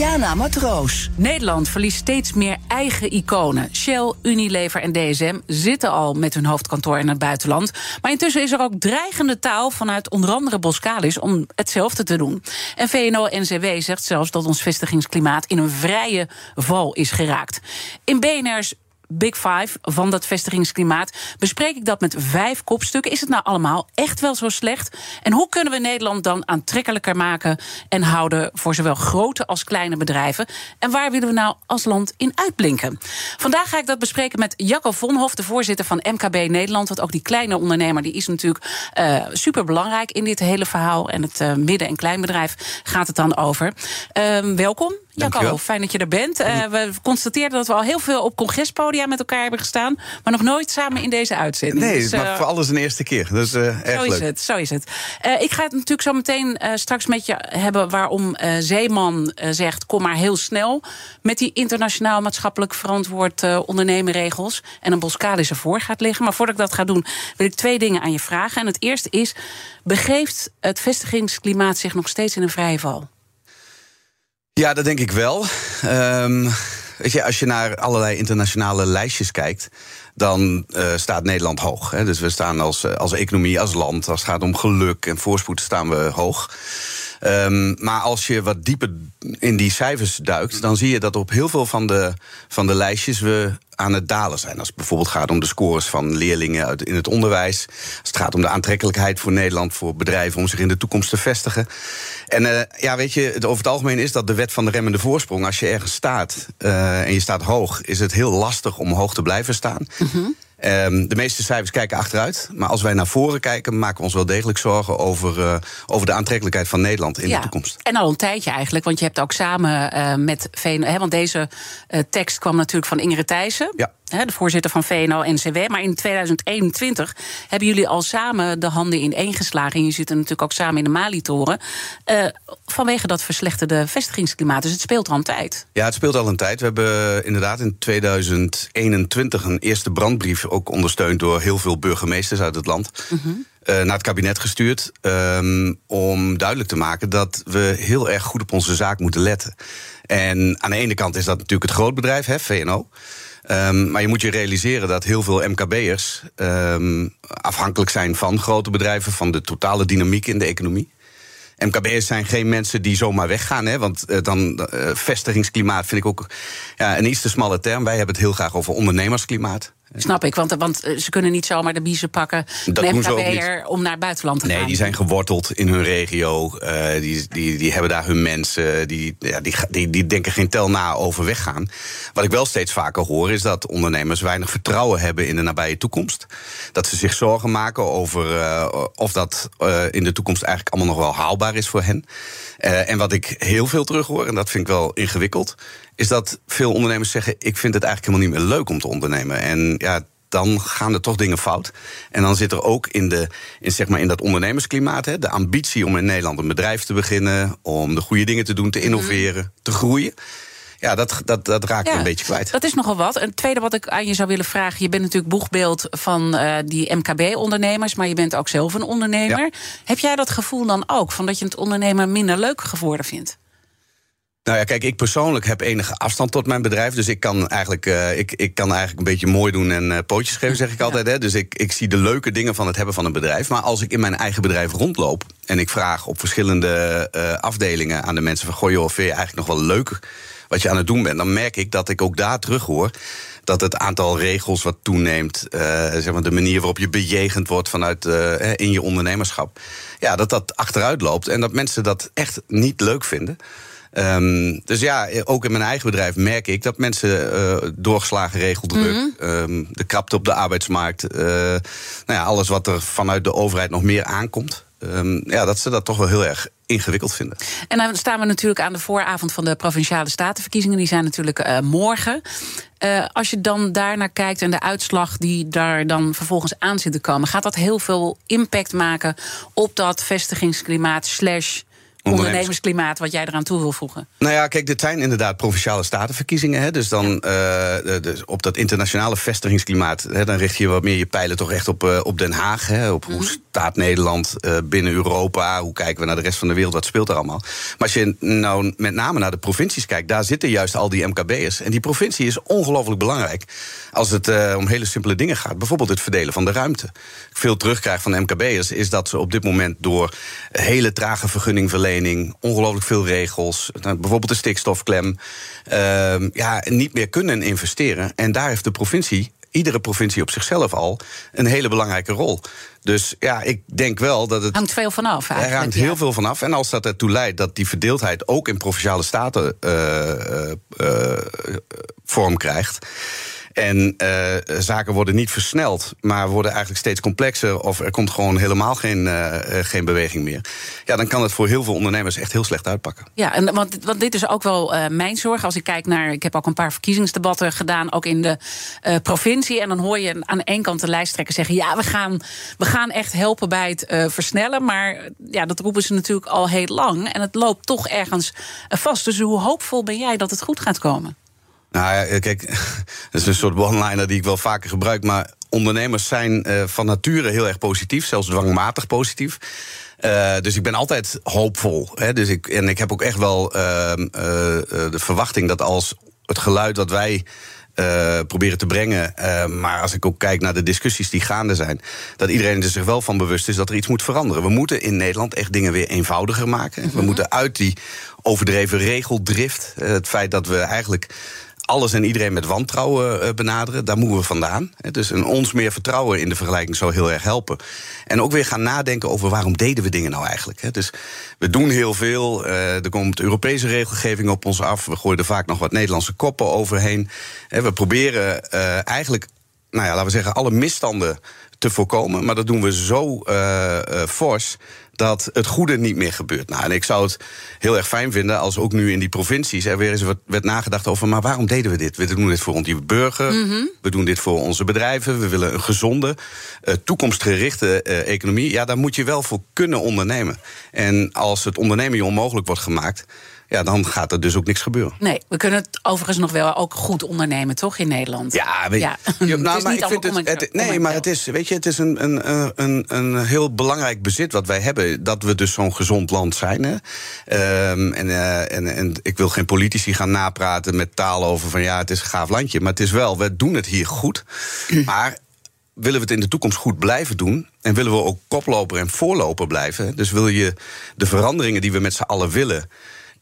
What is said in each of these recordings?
Diana Matroos. Nederland verliest steeds meer eigen iconen. Shell, Unilever en DSM zitten al met hun hoofdkantoor in het buitenland. Maar intussen is er ook dreigende taal vanuit onder andere Boskalis om hetzelfde te doen. En VNO-NCW zegt zelfs dat ons vestigingsklimaat in een vrije val is geraakt. In BNR's Big Five van dat vestigingsklimaat bespreek ik dat met vijf kopstukken. Is het nou allemaal echt wel zo slecht? En hoe kunnen we Nederland dan aantrekkelijker maken en houden voor zowel grote als kleine bedrijven? En waar willen we nou als land in uitblinken? Vandaag ga ik dat bespreken met Jacco Vonhof, de voorzitter van MKB Nederland. Want ook die kleine ondernemer die is natuurlijk uh, super belangrijk in dit hele verhaal. En het uh, midden- en kleinbedrijf gaat het dan over. Uh, welkom. Jacco, fijn dat je er bent. Uh, we constateerden dat we al heel veel op congrespodia met elkaar hebben gestaan, maar nog nooit samen in deze uitzending. Nee, dus, uh, maar voor alles een eerste keer. Dus uh, erg zo is leuk. het, zo is het. ik ga het natuurlijk zo meteen straks met je hebben waarom Zeeman zegt: kom maar heel snel met die internationaal maatschappelijk verantwoord ondernemerregels en een Boskalis ervoor gaat liggen. Maar voordat ik dat ga doen, wil ik twee dingen aan je vragen. En het eerste is: begeeft het vestigingsklimaat zich nog steeds in een vrije val? Ja, dat denk ik wel. Um, weet je, als je naar allerlei internationale lijstjes kijkt, dan uh, staat Nederland hoog. Hè. Dus we staan als, als economie, als land, als het gaat om geluk en voorspoed, staan we hoog. Um, maar als je wat dieper in die cijfers duikt, dan zie je dat op heel veel van de, van de lijstjes we aan het dalen zijn. Als het bijvoorbeeld gaat om de scores van leerlingen in het onderwijs. Als het gaat om de aantrekkelijkheid voor Nederland, voor bedrijven om zich in de toekomst te vestigen. En uh, ja, weet je, over het algemeen is dat de wet van de remmende voorsprong. Als je ergens staat uh, en je staat hoog, is het heel lastig om hoog te blijven staan. -hmm. Um, de meeste cijfers kijken achteruit. Maar als wij naar voren kijken, maken we ons wel degelijk zorgen over, uh, over de aantrekkelijkheid van Nederland in ja, de toekomst. En al een tijdje eigenlijk, want je hebt ook samen uh, met VNO. Hè, want deze uh, tekst kwam natuurlijk van Ingrid Thijssen. Ja. De voorzitter van VNO-NCW. Maar in 2021 hebben jullie al samen de handen in één geslagen. En je zit natuurlijk ook samen in de Mali-toren. vanwege dat verslechterde vestigingsklimaat. Dus het speelt al een tijd. Ja, het speelt al een tijd. We hebben inderdaad in 2021 een eerste brandbrief ook ondersteund door heel veel burgemeesters uit het land. -hmm. uh, naar het kabinet gestuurd. Um, om duidelijk te maken dat we heel erg goed op onze zaak moeten letten. En aan de ene kant is dat natuurlijk het grootbedrijf, hè, VNO. Um, maar je moet je realiseren dat heel veel MKB'ers um, afhankelijk zijn van grote bedrijven, van de totale dynamiek in de economie. MKB'ers zijn geen mensen die zomaar weggaan. Hè, want uh, dan uh, vestigingsklimaat vind ik ook ja, een iets te smalle term. Wij hebben het heel graag over ondernemersklimaat. Snap ik, want, want ze kunnen niet zomaar de biezen pakken. Dat een MKB'er om naar het buitenland te nee, gaan. Nee, die zijn geworteld in hun regio. Uh, die, die, die hebben daar hun mensen. Die, ja, die, die, die denken geen tel na over weggaan. Wat ik wel steeds vaker hoor, is dat ondernemers weinig vertrouwen hebben in de nabije toekomst. Dat ze zich zorgen maken over uh, of dat uh, in de toekomst eigenlijk allemaal nog wel haalbaar is voor hen. En wat ik heel veel terug hoor, en dat vind ik wel ingewikkeld is dat veel ondernemers zeggen: Ik vind het eigenlijk helemaal niet meer leuk om te ondernemen. En ja, dan gaan er toch dingen fout. En dan zit er ook in, de, in, zeg maar in dat ondernemersklimaat hè, de ambitie om in Nederland een bedrijf te beginnen, om de goede dingen te doen, te innoveren, mm. te groeien. Ja, dat, dat, dat raakt ja, een beetje kwijt. Dat is nogal wat. En het tweede wat ik aan je zou willen vragen... je bent natuurlijk boegbeeld van uh, die MKB-ondernemers... maar je bent ook zelf een ondernemer. Ja. Heb jij dat gevoel dan ook... van dat je het ondernemer minder leuk geworden vindt? Nou ja, kijk, ik persoonlijk heb enige afstand tot mijn bedrijf. Dus ik kan eigenlijk, uh, ik, ik kan eigenlijk een beetje mooi doen en uh, pootjes geven, zeg ik ja. altijd. Hè. Dus ik, ik zie de leuke dingen van het hebben van een bedrijf. Maar als ik in mijn eigen bedrijf rondloop en ik vraag op verschillende uh, afdelingen aan de mensen van goh, joh, vind je eigenlijk nog wel leuk wat je aan het doen bent, dan merk ik dat ik ook daar terug hoor dat het aantal regels wat toeneemt, uh, zeg maar de manier waarop je bejegend wordt vanuit uh, in je ondernemerschap, ja, dat dat achteruit loopt en dat mensen dat echt niet leuk vinden. Um, dus ja, ook in mijn eigen bedrijf merk ik dat mensen uh, doorgeslagen regeldruk, mm -hmm. um, de krapte op de arbeidsmarkt, nou ja, alles wat er vanuit de overheid nog meer aankomt. Ehm, ja, dat ze dat toch wel heel erg ingewikkeld vinden. En dan staan we natuurlijk aan de vooravond van de provinciale statenverkiezingen. Die zijn natuurlijk uh, morgen. Uh, als je dan daarnaar kijkt en de uitslag die daar dan vervolgens aan zit te komen, gaat dat heel veel impact maken op dat vestigingsklimaat slash ondernemersklimaat wat jij eraan toe wil voegen? Nou ja, kijk, dit zijn inderdaad provinciale statenverkiezingen. Hè, dus dan uh, dus op dat internationale vestigingsklimaat... Hè, dan richt je wat meer je pijlen toch echt op, uh, op Den Haag. Hè, op hoe mhm. staat Nederland uh, binnen Europa? Hoe kijken we naar de rest van de wereld? Wat speelt er allemaal? Maar als je nou met name naar de provincies kijkt... daar zitten juist al die MKB'ers. En die provincie is ongelooflijk belangrijk... als het om hele simpele dingen gaat. Bijvoorbeeld het verdelen van de ruimte. Veel terugkrijg van MKB'ers is dat ze op dit moment... door hele trage vergunningverlening ongelooflijk veel regels, nou, bijvoorbeeld de stikstofklem, uh, ja, niet meer kunnen investeren. En daar heeft de provincie iedere provincie op zichzelf al een hele belangrijke rol. Dus ja, ik denk wel dat het. Hangt veel vanaf. Er hangt heel veel vanaf. En als dat ertoe leidt dat die verdeeldheid ook in provinciale staten uh, uh, vorm krijgt. En uh, zaken worden niet versneld, maar worden eigenlijk steeds complexer. Of er komt gewoon helemaal geen, uh, geen beweging meer. Ja, dan kan het voor heel veel ondernemers echt heel slecht uitpakken. Ja, en, want, dit is ook wel mijn zorg. Als ik kijk naar. Ik heb ook een paar verkiezingsdebatten gedaan, ook in de provincie. En dan hoor je aan ene kant de lijsttrekker zeggen: ja, we gaan, we gaan echt helpen bij het versnellen. Maar ja, dat roepen ze natuurlijk al heel lang. En het loopt toch ergens vast. Dus hoe hoopvol ben jij dat het goed gaat komen? Nou ja, kijk, dat is een soort one-liner die ik wel vaker gebruik. Maar ondernemers zijn uh, van nature heel erg positief, zelfs dwangmatig positief. Uh, dus ik ben altijd hoopvol. Hè? Dus ik, en ik heb ook echt wel uh, de verwachting dat als het geluid dat wij uh, proberen te brengen. Uh, maar als ik ook kijk naar de discussies die gaande zijn, dat iedereen er zich wel van bewust is dat er iets moet veranderen. We moeten in Nederland echt dingen weer eenvoudiger maken. We mhm. moeten uit die overdreven regeldrift, het feit dat we eigenlijk alles en iedereen met wantrouwen eh, benaderen. Daar moeten we vandaan. Dus een ons meer vertrouwen in de vergelijking zou heel erg helpen. En ook weer gaan nadenken over waarom deden we dingen nou eigenlijk. Dus we doen heel veel. Eh, er komt Europese regelgeving op ons af. We gooien er vaak nog wat Nederlandse koppen overheen. We proberen eh, eigenlijk, nou ja, laten we zeggen, alle misstanden te voorkomen. Maar dat doen we zo fors dat het goede niet meer gebeurt. Nou, en ik zou het heel erg fijn vinden als ook nu in die provincies er weer eens wat werd nagedacht over, maar waarom deden we dit? We doen dit voor onze burger, mhm. we doen dit voor onze bedrijven, we willen een gezonde, uh, toekomstgerichte uh, economie. Ja, daar moet je wel voor kunnen ondernemen. En als het ondernemen je onmogelijk wordt gemaakt, ja, dan gaat er dus ook niks gebeuren. Nee, we kunnen het overigens nog wel ook goed ondernemen, toch, in Nederland? Ja, weet je, ja. nou, maar ik vind het, het, Nee, maar het is, weet je, het is een, een, een, een heel belangrijk bezit wat wij hebben. Dat we dus zo'n gezond land zijn. Hè. Um, en, uh, en, en ik wil geen politici gaan napraten met taal over van ja, het is een gaaf landje. Maar het is wel, we doen het hier goed. maar willen we het in de toekomst goed blijven doen? En willen we ook koploper en voorloper blijven? Dus wil je de veranderingen die we met z'n allen willen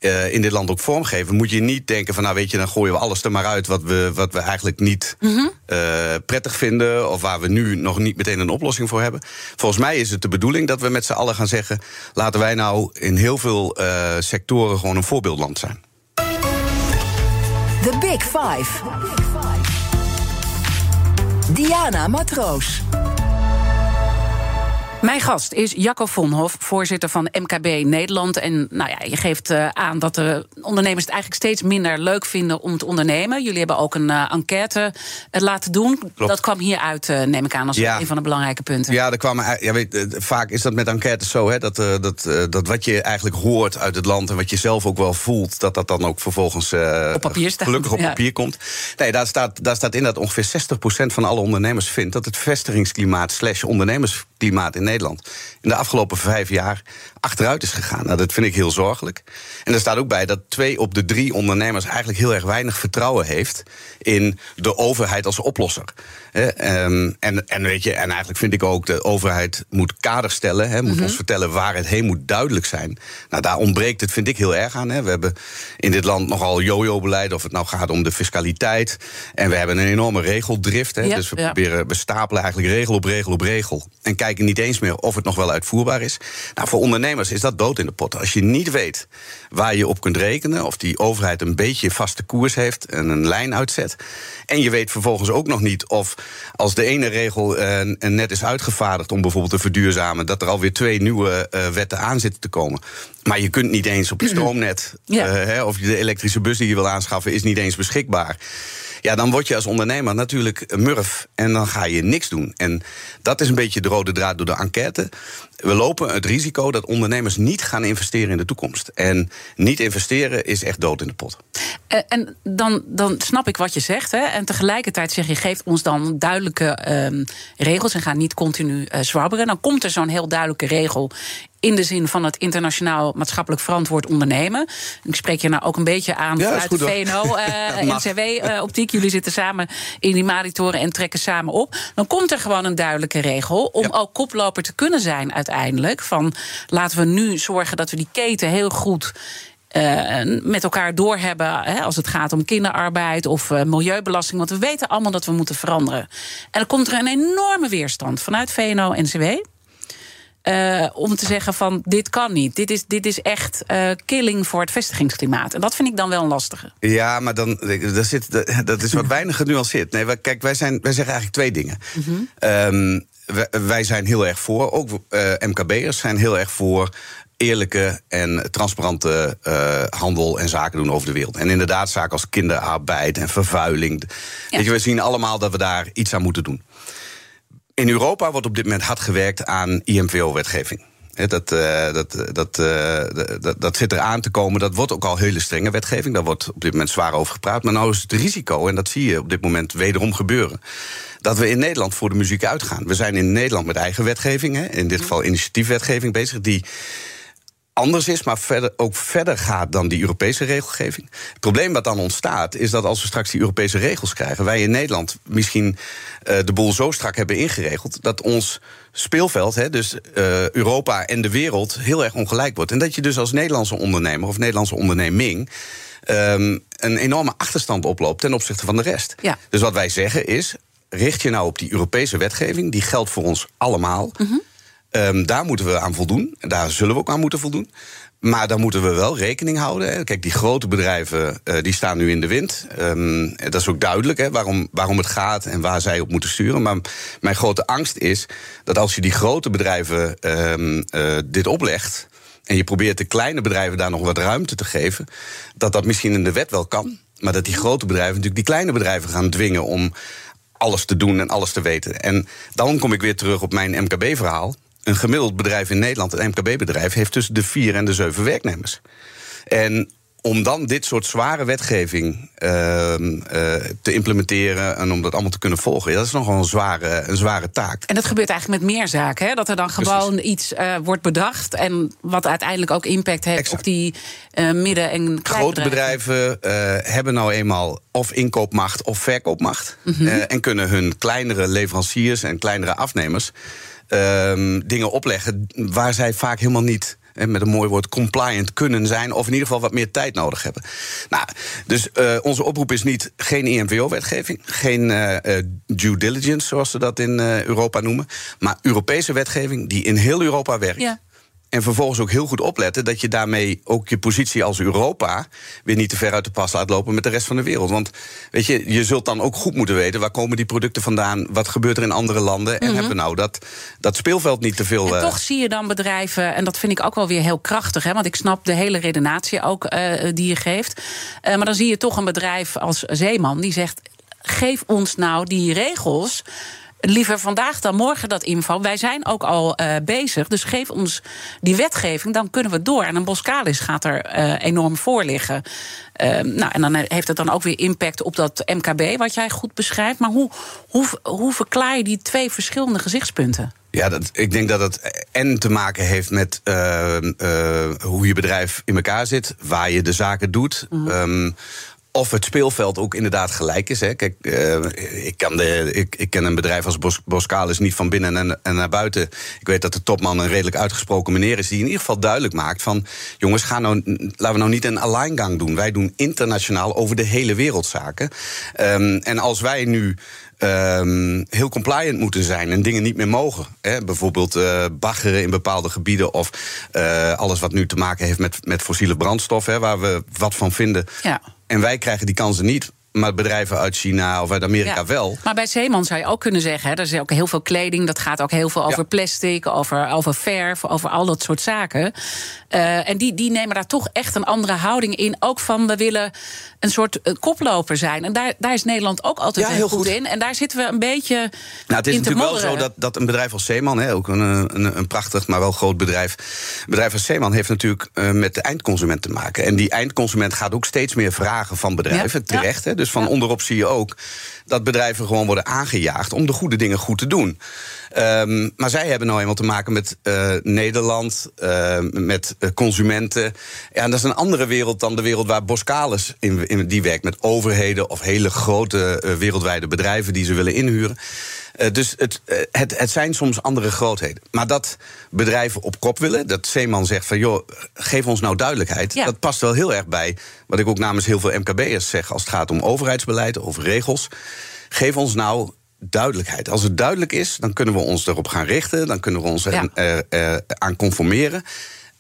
uh, in dit land ook vormgeven, moet je niet denken van, nou weet je, dan gooien we alles er maar uit wat we, wat we eigenlijk niet mm -hmm. uh, prettig vinden of waar we nu nog niet meteen een oplossing voor hebben. Volgens mij is het de bedoeling dat we met z'n allen gaan zeggen, laten wij nou in heel veel uh, sectoren gewoon een voorbeeldland zijn. The Big Five. Diana Matroos. Mijn gast is Jacco Vonhof, voorzitter van MKB Nederland. En nou ja, je geeft uh, aan dat de ondernemers het eigenlijk steeds minder leuk vinden om te ondernemen. Jullie hebben ook een uh, enquête uh, laten doen. Klopt. Dat kwam hieruit, neem ik aan, als ja. een van de belangrijke punten. Ja, er kwamen, ja weet, vaak is dat met enquêtes zo, hè, dat, dat, dat wat je eigenlijk hoort uit het land en wat je zelf ook wel voelt, dat dat dan ook vervolgens op papier staat. gelukkig op ja. papier komt. Nee, daar staat, daar staat in dat ongeveer 60% van alle ondernemers vindt dat het vestigingsklimaat slash ondernemersklimaat in Nederland. In de afgelopen vijf jaar achteruit is gegaan. Nou, dat vind ik heel zorgelijk. En er staat ook bij dat twee op de drie ondernemers eigenlijk heel erg weinig vertrouwen heeft in de overheid als oplosser. Ehm, en, en, weet je, en eigenlijk vind ik ook de overheid moet kader stellen, he, moet mhm. ons vertellen waar het heen moet duidelijk zijn. Nou, daar ontbreekt het, vind ik, heel erg aan. He. We hebben in dit land nogal jojo-beleid, of het nou gaat om de fiscaliteit. En we hebben een enorme regeldrift. Dus we, proberen, we stapelen eigenlijk regel op regel op regel. En kijken kijken niet eens meer of het nog wel uitvoerbaar is. Nou, voor ondernemers is dat dood in de pot. Als je niet weet waar je op kunt rekenen, of die overheid een beetje vaste koers heeft en een lijn uitzet. En je weet vervolgens ook nog niet of als de ene regel uh, net is uitgevaardigd om bijvoorbeeld te verduurzamen, dat er alweer twee nieuwe uh, wetten aan zitten te komen. Maar je kunt niet eens op je stroomnet, ja. hè, of de elektrische bus die je wil aanschaffen, is niet eens beschikbaar. Ja, dan word je als ondernemer natuurlijk murf en dan ga je niks doen. En dat is een beetje de rode draad door de enquête. We lopen het risico dat ondernemers niet gaan investeren in de toekomst. En niet investeren is echt dood in de pot. Uh, en dan, dan snap ik wat je zegt. Hè? En tegelijkertijd zeg je, geeft ons dan duidelijke uh, regels en ga niet continu uh. Dan komt er zo'n heel duidelijke regel in de zin van het internationaal maatschappelijk verantwoord ondernemen. Ik spreek je nou ook een beetje aan ja, vanuit de VNO, uh, NCW-optiek. Jullie zitten samen in die monitoren en trekken samen op. Dan komt er gewoon een duidelijke regel om ja. ook koploper te kunnen zijn uiteindelijk. Van laten we nu zorgen dat we die keten heel goed uh, met elkaar doorhebben hè, als het gaat om kinderarbeid of uh, milieubelasting. Want we weten allemaal dat we moeten veranderen. En dan komt er een enorme weerstand vanuit VNO-NCW. Uh, om te zeggen van dit kan niet. Dit is, dit is echt uh, killing voor het vestigingsklimaat. En dat vind ik dan wel een lastige. Ja, maar dan, dat, zit, dat is wat weinig genuanceerd. Nee, kijk, wij, zijn, wij zeggen eigenlijk twee dingen. Mm -hmm. um, wij, wij, zijn heel erg voor, ook uh, MKB'ers zijn heel erg voor eerlijke en transparante uh, handel en zaken doen over de wereld. En inderdaad, zaken als kinderarbeid en vervuiling. Ja. Weet je, we zien allemaal dat we daar iets aan moeten doen. In Europa wordt op dit moment hard gewerkt aan IMVO-wetgeving. Dat, uh, dat, dat, uh, dat, dat zit er aan te komen. Dat wordt ook al hele strenge wetgeving. Daar wordt op dit moment zwaar over gepraat. Maar nou is het risico, en dat zie je op dit moment wederom gebeuren. Dat we in Nederland voor de muziek uitgaan. We zijn in Nederland met eigen wetgeving, in dit geval initiatiefwetgeving bezig, die anders is, maar verder, ook verder gaat dan die Europese regelgeving. Het probleem wat dan ontstaat, is dat als we straks die Europese regels krijgen, wij in Nederland misschien uh, de boel zo strak hebben ingeregeld dat ons speelveld, hè, dus uh, Europa en de wereld, heel erg ongelijk wordt. En dat je dus als Nederlandse ondernemer of Nederlandse onderneming. Um, een enorme achterstand oploopt ten opzichte van de rest. Ja. Dus wat wij zeggen is: richt je nou op die Europese wetgeving, die geldt voor ons allemaal. Mm -hmm. Um, daar moeten we aan voldoen. Daar zullen we ook aan moeten voldoen. Maar dan moeten we wel rekening houden. Kijk, die grote bedrijven uh, die staan nu in de wind. Um, dat is ook duidelijk hè, waarom, waarom het gaat en waar zij op moeten sturen. Maar mijn grote angst is dat als je die grote bedrijven um, uh, dit oplegt. en je probeert de kleine bedrijven daar nog wat ruimte te geven. dat dat misschien in de wet wel kan. Maar dat die grote bedrijven natuurlijk die kleine bedrijven gaan dwingen om alles te doen en alles te weten. En dan kom ik weer terug op mijn MKB-verhaal een gemiddeld bedrijf in Nederland, een MKB-bedrijf, heeft tussen de vier en de zeven werknemers. En om dan dit soort zware wetgeving uh, uh, te implementeren en om dat allemaal te kunnen volgen, dat is nogal een zware, een zware taak. En dat gebeurt eigenlijk met meer zaken, hè? dat er dan gewoon Precies. iets uh, wordt bedacht en wat uiteindelijk ook impact heeft exact. op die uh, midden- en Grote bedrijven hebben nou eenmaal of inkoopmacht of verkoopmacht mm -hmm. en kunnen hun kleinere leveranciers en kleinere afnemers um, dingen opleggen waar zij vaak helemaal niet met een mooi woord compliant kunnen zijn, of in ieder geval wat meer tijd nodig hebben. Nou, dus uh, onze oproep is niet geen IMVO-wetgeving, geen uh, due diligence, zoals ze dat in Europa noemen, maar Europese wetgeving die in heel Europa werkt. En vervolgens ook heel goed opletten dat je daarmee ook je positie als Europa weer niet te ver uit de pas laat lopen met de rest van de wereld. Want weet je, je zult dan ook goed moeten weten waar komen die producten vandaan, wat gebeurt er in andere landen. En mm -hmm. hebben we nou dat, dat speelveld niet te veel. En uh... toch zie je dan bedrijven, en dat vind ik ook wel weer heel krachtig, hè, want ik snap de hele redenatie ook uh, die je geeft. Uh, maar dan zie je toch een bedrijf als Zeeman die zegt: geef ons nou die regels liever vandaag dan morgen dat info. Wij zijn ook al uh, bezig, dus geef ons die wetgeving, dan kunnen we door. En een Boskalis gaat er uh, enorm voor liggen. Uh, nou, en dan heeft het dan ook weer impact op dat MKB, wat jij goed beschrijft. Maar hoe, hoe, hoe verklaar je die twee verschillende gezichtspunten? Ja, dat, ik denk dat het en te maken heeft met uh, uh, hoe je bedrijf in elkaar zit, waar je de zaken doet. Mm -hmm. um, of het speelveld ook inderdaad gelijk is. Hè. Kijk, uh, ik, kan de, ik, ik ken een bedrijf als Bos, niet van binnen en, en, naar buiten. Ik weet dat de topman een redelijk uitgesproken meneer is... die in ieder geval duidelijk maakt van... jongens, ga nou, laten we nou niet een alleingang doen. Wij doen internationaal over de hele wereld zaken. Um, en als wij nu um, heel compliant moeten zijn en dingen niet meer mogen. Hè? Bijvoorbeeld uh, baggeren in bepaalde gebieden of uh, alles wat nu te maken heeft met, met fossiele brandstof, hè, waar we wat van vinden. Ja. En wij krijgen die kansen niet maar bedrijven uit China of uit Amerika wel. Maar bij Zeeman zou je ook kunnen zeggen, hè, er is ook heel veel kleding, dat gaat ook heel veel over plastic, over, over verf, over al dat soort zaken. Uh, en die, die nemen daar toch echt een andere houding in. Ook van we willen een soort uh, koploper zijn. En daar, daar is Nederland ook altijd ja, heel goed, in. En daar zitten we een beetje. Nou, het is natuurlijk wel zo dat, dat een bedrijf als Zeeman, hè, ook een, een, een, prachtig, maar wel groot bedrijf. Een bedrijf als Zeeman heeft natuurlijk uh, met de eindconsument te maken. En die eindconsument gaat ook steeds meer vragen van bedrijven, terecht. Hè, dus van onderop zie je ook dat bedrijven gewoon worden aangejaagd om de goede dingen goed te doen. Um, maar zij hebben nou eenmaal te maken met uh, Nederland, uh, met uh, consumenten. Ja, en dat is een andere wereld dan de wereld waar Boskalis in, in die werkt. Met overheden of hele grote wereldwijde bedrijven die ze willen inhuren. Dus het, het, het zijn soms andere grootheden. Maar dat bedrijven op kop willen, dat Zeeman zegt van joh, geef ons nou duidelijkheid. Ja. Dat past wel heel erg bij wat ik ook namens heel veel MKB'ers zeg als het gaat om overheidsbeleid, over regels. Geef ons nou duidelijkheid. Als het duidelijk is, dan kunnen we ons erop gaan richten, dan kunnen we ons ja. er, aan conformeren.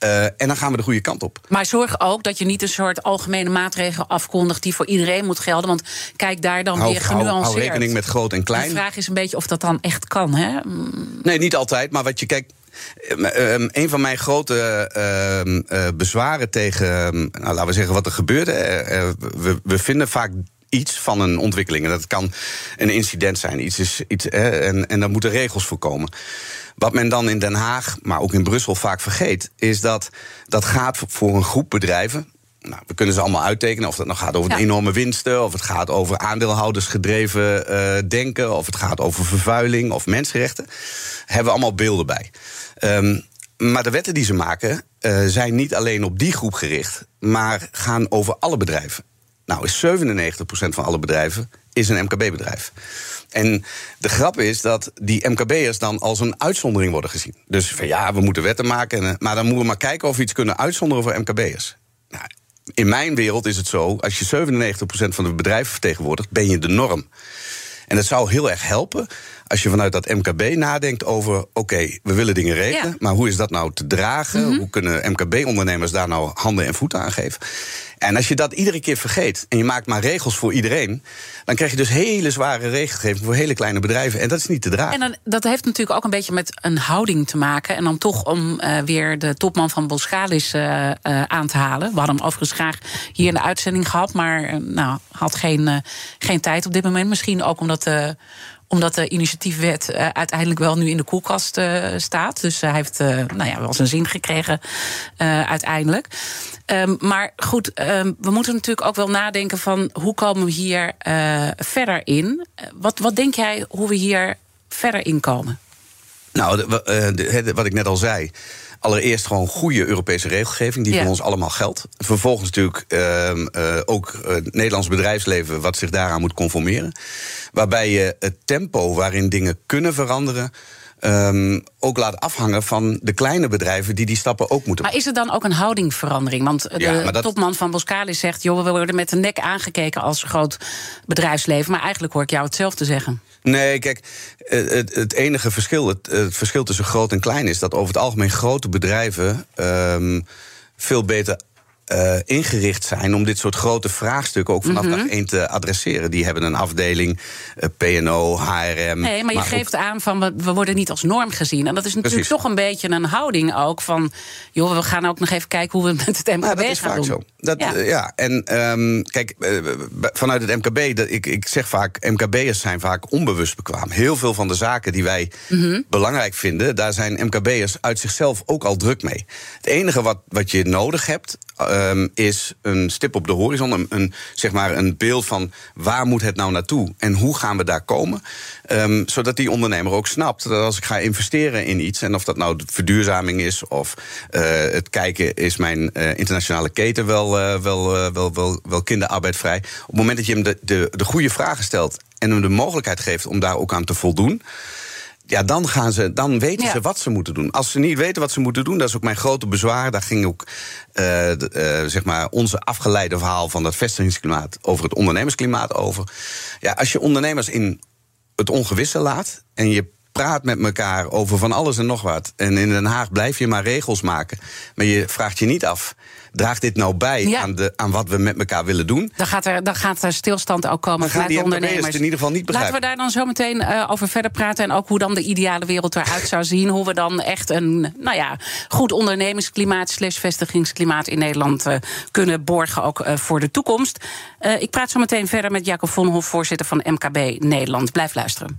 Uh, en dan gaan we de goede kant op. Maar zorg ook dat je niet een soort algemene maatregel afkondigt die voor iedereen moet gelden. Want kijk daar dan hou, weer genuanceerd. Hou, hou rekening met groot en klein. De vraag is een beetje of dat dan echt kan. Hè? Nee, niet altijd. Maar wat je kijkt. Um, een van mijn grote uh, uh, bezwaren tegen, nou, laten we zeggen, wat er gebeurde. we, we vinden vaak iets van een ontwikkeling. En dat kan een incident zijn. Iets is, iets, en, en daar moeten regels voor komen. Wat men dan in Den Haag, maar ook in Brussel vaak vergeet, is dat dat gaat voor een groep bedrijven. Nou, we kunnen ze allemaal uittekenen. Of dat nou gaat over ja. enorme winsten, of het gaat over aandeelhoudersgedreven uh, denken, of het gaat over vervuiling of mensenrechten. hebben we allemaal beelden bij. Um, maar de wetten die ze maken uh, zijn niet alleen op die groep gericht, maar gaan over alle bedrijven. Nou, is 97% van alle bedrijven is een MKB-bedrijf. En de grap is dat die MKB'ers dan als een uitzondering worden gezien. Dus van ja, we moeten wetten maken, maar dan moeten we maar kijken of we iets kunnen uitzonderen voor MKB'ers. Nou, in mijn wereld is het zo, als je 97% van de bedrijven vertegenwoordigt, ben je de norm. En het zou heel erg helpen als je vanuit dat MKB nadenkt over: oké, we willen dingen regelen, maar hoe is dat nou te dragen? Mm -hmm. Hoe kunnen MKB-ondernemers daar nou handen en voeten aan geven? En als je dat iedere keer vergeet en je maakt maar regels voor iedereen, dan krijg je dus hele zware regelgeving voor hele kleine bedrijven. En dat is niet te dragen. En dan, dat heeft natuurlijk ook een beetje met een houding te maken. En dan toch om uh, weer de topman van Boscalis uh, uh, aan te halen. We hadden hem overigens graag hier in de uitzending gehad, maar nou, had geen, geen tijd op dit moment. Misschien ook omdat omdat de initiatiefwet uiteindelijk wel nu in de koelkast staat. Dus hij heeft nou ja, wel zijn zin gekregen uiteindelijk. Um, maar goed, um, we moeten natuurlijk ook wel nadenken van hoe komen we hier verder in? Wat, wat denk jij hoe we hier verder in komen? Nou, de, de, wat ik net al zei. Allereerst gewoon goede Europese regelgeving die ja. voor ons allemaal geldt. Vervolgens natuurlijk uh, uh, ook het Nederlands bedrijfsleven wat zich daaraan moet conformeren. Waarbij je het tempo waarin dingen kunnen veranderen. Um, ook laat afhangen van de kleine bedrijven die die stappen ook moeten Maar is er dan ook een houdingverandering? Want de ja, dat... topman van Boskalis zegt... joh, we worden met de nek aangekeken als groot bedrijfsleven. Maar eigenlijk hoor ik jou hetzelfde zeggen. Nee, kijk, het, het enige verschil, het, het, verschil tussen groot en klein is dat over het algemeen grote bedrijven um, veel beter uh, ingericht zijn om dit soort grote vraagstukken ook vanaf mm -hmm. dag één te adresseren. Die hebben een afdeling, uh, PNO, HRM. Nee, maar je maar geeft ook... aan van we, worden niet als norm gezien. En dat is natuurlijk Precies. toch een beetje een houding ook van joh, we gaan ook nog even kijken hoe we met het MKB ja, dat is vaak doen. Zo. Dat, ja. Uh, ja. en um, kijk, vanuit het MKB, dat, ik, ik zeg vaak, MKB'ers zijn vaak onbewust bekwaam. Heel veel van de zaken die wij mm -hmm. belangrijk vinden, daar zijn MKB'ers uit zichzelf ook al druk mee. Het enige wat, wat je nodig hebt ehm, is een stip op de horizon. Een, zeg maar een beeld van waar moet het nou naartoe en hoe gaan we daar komen. Ehm, zodat die ondernemer ook snapt dat als ik ga investeren in iets, en of dat nou verduurzaming is of uh, het kijken is mijn uh, internationale keten wel, wel, wel, wel, wel kinderarbeidvrij. Op het moment dat je hem de, de, de goede vragen stelt en hem de mogelijkheid geeft om daar ook aan te voldoen ja, dan, gaan ze, dan weten ja. ze wat ze moeten doen. Als ze niet weten wat ze moeten doen, dat is ook mijn grote bezwaar. Daar ging ook uh, uh, zeg maar onze afgeleide verhaal van dat vestigingsklimaat over het ondernemersklimaat over. Ja, als je ondernemers in het ongewisse laat en je praat met elkaar over van alles en nog wat. En in Den Haag blijf je maar regels maken. Maar je vraagt je niet af draagt dit nou bij ja. aan, de, aan wat we met elkaar willen doen? Dan gaat er, dan gaat er stilstand ook komen vanuit de ondernemers. in ieder geval niet begrijpen. Laten we daar dan zo meteen uh, over verder praten. En ook hoe dan de ideale wereld eruit zou zien. Hoe we dan echt een nou ja, goed ondernemingsklimaat slash vestigingsklimaat in Nederland uh, kunnen borgen. Ook uh, voor de toekomst. ik praat zo meteen verder met Jacob Vonhoff, voorzitter van MKB Nederland. Blijf luisteren.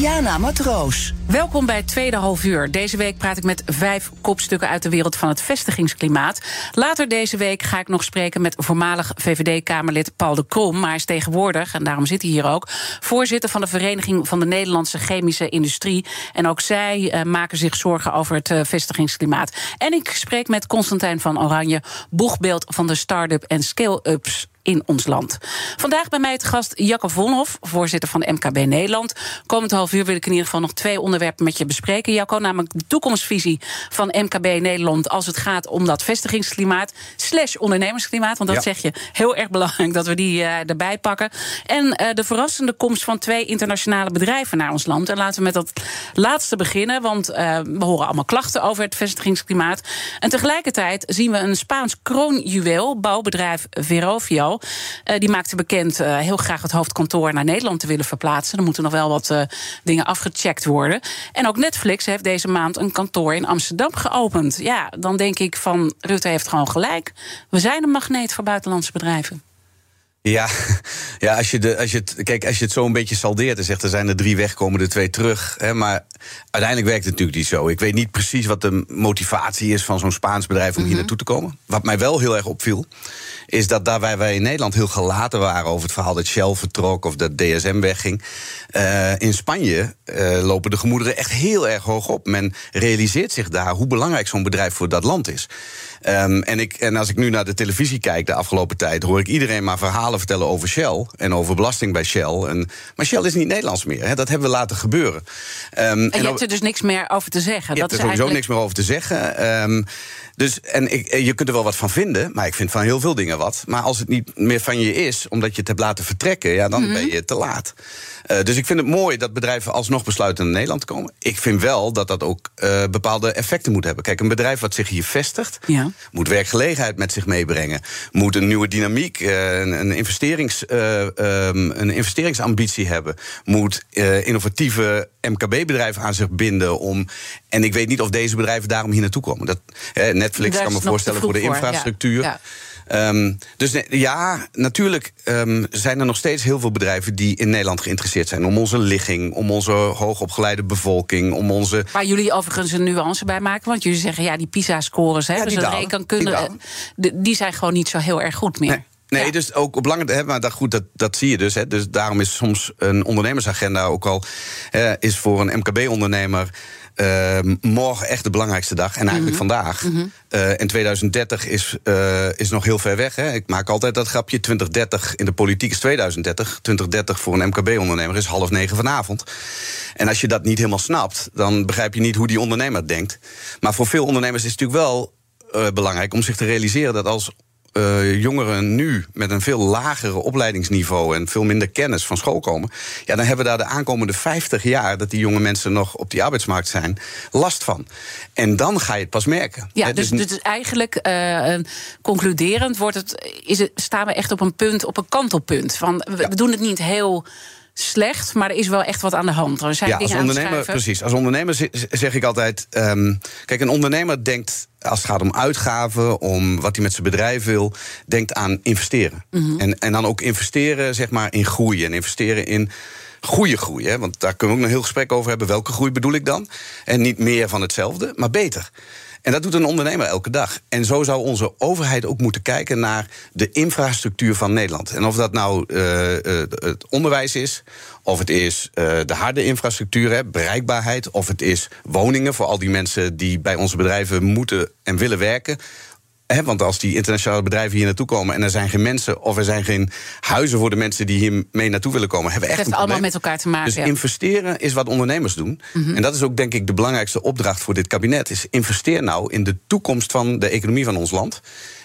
Diana Matroos. Welkom bij het tweede half uur. Deze week praat ik met vijf kopstukken uit de wereld van het vestigingsklimaat. Later deze week ga ik nog spreken met voormalig VVD-Kamerlid Paul de Krom. Maar hij is tegenwoordig, en daarom zit hij hier ook, voorzitter van de Vereniging van de Nederlandse Chemische Industrie. En ook zij uh, maken zich zorgen over het uh, vestigingsklimaat. En ik spreek met Constantijn van Oranje, boegbeeld van de start-up en scale-ups in ons land. Vandaag bij mij het gast Jacob Vonhoff, voorzitter van MKB Nederland. Komend half uur wil ik in ieder geval nog twee onderwerpen met je bespreken. Jacco, namelijk de toekomstvisie van MKB Nederland als het gaat om dat vestigingsklimaat slash ondernemersklimaat. Want dat ja. zeg je heel erg belangrijk dat we die uh, erbij pakken. En uh, de verrassende komst van twee internationale bedrijven naar ons land. En laten we met dat laatste beginnen, want uh, we horen allemaal klachten over het vestigingsklimaat. En tegelijkertijd zien we een Spaans kroonjuweel, bouwbedrijf Verovio. Uh, die maakte bekend uh, heel graag het hoofdkantoor naar Nederland te willen verplaatsen. Er moeten nog wel wat uh, dingen afgecheckt worden. En ook Netflix heeft deze maand een kantoor in Amsterdam geopend. Ja, dan denk ik van Rutte heeft gewoon gelijk. We zijn een magneet voor buitenlandse bedrijven. Ja, ja als, je de, als, je het, kijk, als je het zo een beetje saldeert en zegt er zijn er drie weg, komen er twee terug. Hè, maar uiteindelijk werkt het natuurlijk niet zo. Ik weet niet precies wat de motivatie is van zo'n Spaans bedrijf om mm -hmm. hier naartoe te komen. Wat mij wel heel erg opviel, is dat daar wij, wij in Nederland heel gelaten waren over het verhaal dat Shell vertrok of dat DSM wegging. Uh, in Spanje uh, lopen de gemoederen echt heel erg hoog op. Men realiseert zich daar hoe belangrijk zo'n bedrijf voor dat land is. Um, en, ik, en als ik nu naar de televisie kijk de afgelopen tijd, hoor ik iedereen maar verhalen vertellen over Shell en over belasting bij Shell. En, maar Shell is niet Nederlands meer. Hè, dat hebben we laten gebeuren. Um, en je en hebt er dus niks meer over te zeggen. Je dat hebt er is sowieso eigenlijk... niks meer over te zeggen. Um, dus, en ik, je kunt er wel wat van vinden, maar ik vind van heel veel dingen wat. Maar als het niet meer van je is, omdat je het hebt laten vertrekken, ja, dan mm -hmm. ben je te laat. Uh, dus ik vind het mooi dat bedrijven alsnog besluiten naar Nederland te komen. Ik vind wel dat dat ook uh, bepaalde effecten moet hebben. Kijk, een bedrijf wat zich hier vestigt, ja. moet werkgelegenheid met zich meebrengen. Moet een nieuwe dynamiek, uh, een, een, investerings, um, een investeringsambitie hebben. Moet innovatieve MKB-bedrijven aan zich binden om. En ik weet niet of deze bedrijven daarom hier naartoe komen. Dat, Netflix Daar kan me voorstellen voor de infrastructuur. Voor, ja. Ja. Ehm, dus nee, ja, natuurlijk ehm, zijn er nog steeds heel veel bedrijven die in Nederland geïnteresseerd zijn. Om onze ligging, om onze hoogopgeleide bevolking, om onze. Waar jullie overigens een nuance bij maken. Want jullie zeggen ja, die PISA-scores, hè, Ja, dus die dat rekenkunde, Die dalen. die, zijn gewoon niet zo heel erg goed meer. Nee. Nee, Ja. dus ook op lange hè, maar dat, goed, dat, dat zie je dus. Hè. Dus daarom is soms een ondernemersagenda ook al eh, is voor een MKB-ondernemer eh, morgen echt de belangrijkste dag. En eigenlijk vandaag. Eh, en 2030 is, eh, is nog heel ver weg. Hè. Ik maak altijd dat grapje. 2030 in de politiek is 2030. 2030 voor een MKB-ondernemer is half negen vanavond. En als je dat niet helemaal snapt, dan begrijp je niet hoe die ondernemer denkt. Maar voor veel ondernemers is het natuurlijk wel eh, belangrijk om zich te realiseren dat als eh, jongeren nu met een veel lagere opleidingsniveau en veel minder kennis van school komen, ja, dan hebben we daar de aankomende 50 jaar dat die jonge mensen nog op die arbeidsmarkt zijn, last van. En dan ga je het pas merken. Ja, dus, dus eigenlijk eh, concluderend wordt het, is het, staan we echt op een punt, op een kantelpunt. Van, we, we doen het niet heel slecht, maar er is wel echt wat aan de hand. Er zijn ja, als dingen ondernemer, precies. Als ondernemer zeg ik altijd. ehm, kijk, een ondernemer denkt, als het gaat om uitgaven, om wat hij met zijn bedrijf wil, denkt aan investeren. Mhm. en, en dan ook investeren, zeg maar, in groei. En investeren in goede groei. Hè? Want daar kunnen we ook een heel gesprek over hebben. Welke groei bedoel ik dan? En niet meer van hetzelfde, maar beter. En dat doet een ondernemer elke dag. En zo zou onze overheid ook moeten kijken naar de infrastructuur van Nederland. En of dat nou eh, het onderwijs is, of het is eh, de harde infrastructuur, hè, bereikbaarheid, of het is woningen voor al die mensen die bij onze bedrijven moeten en willen werken. Hè, want als die internationale bedrijven hier naartoe komen en er zijn geen mensen of er zijn geen huizen voor de mensen die hier mee naartoe willen komen, hebben we echt Het heeft allemaal met elkaar te maken. Dus ja. Mhm. investeren is wat ondernemers doen. En dat is ook denk ik de belangrijkste opdracht voor dit kabinet. Is investeer nou in de toekomst van de economie van ons land.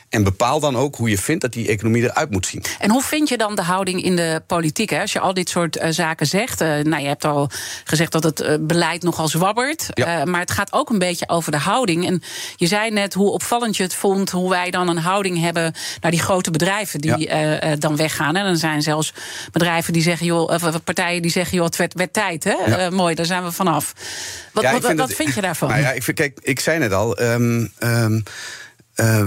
En bepaal dan ook hoe je vindt dat die economie eruit moet zien. En hoe vind je dan de houding in de politiek? Hè? Als je al dit soort eh, zaken zegt. eh, nou, je hebt al gezegd dat het eh, beleid nogal zwabbert. Ja. maar het gaat ook een beetje over de houding. En je zei net hoe opvallend je het vond. Hoe wij dan een houding hebben naar die grote bedrijven die Ja. dan weggaan. En dan zijn zelfs bedrijven die zeggen, joh, of partijen die zeggen, joh, het werd, werd tijd. Hè? Mooi, daar zijn we vanaf. Wat, wat, vind wat dat- vind je daarvan? Nou ja, ik, vind, kijk, ik zei net al. ehm, ehm, eh,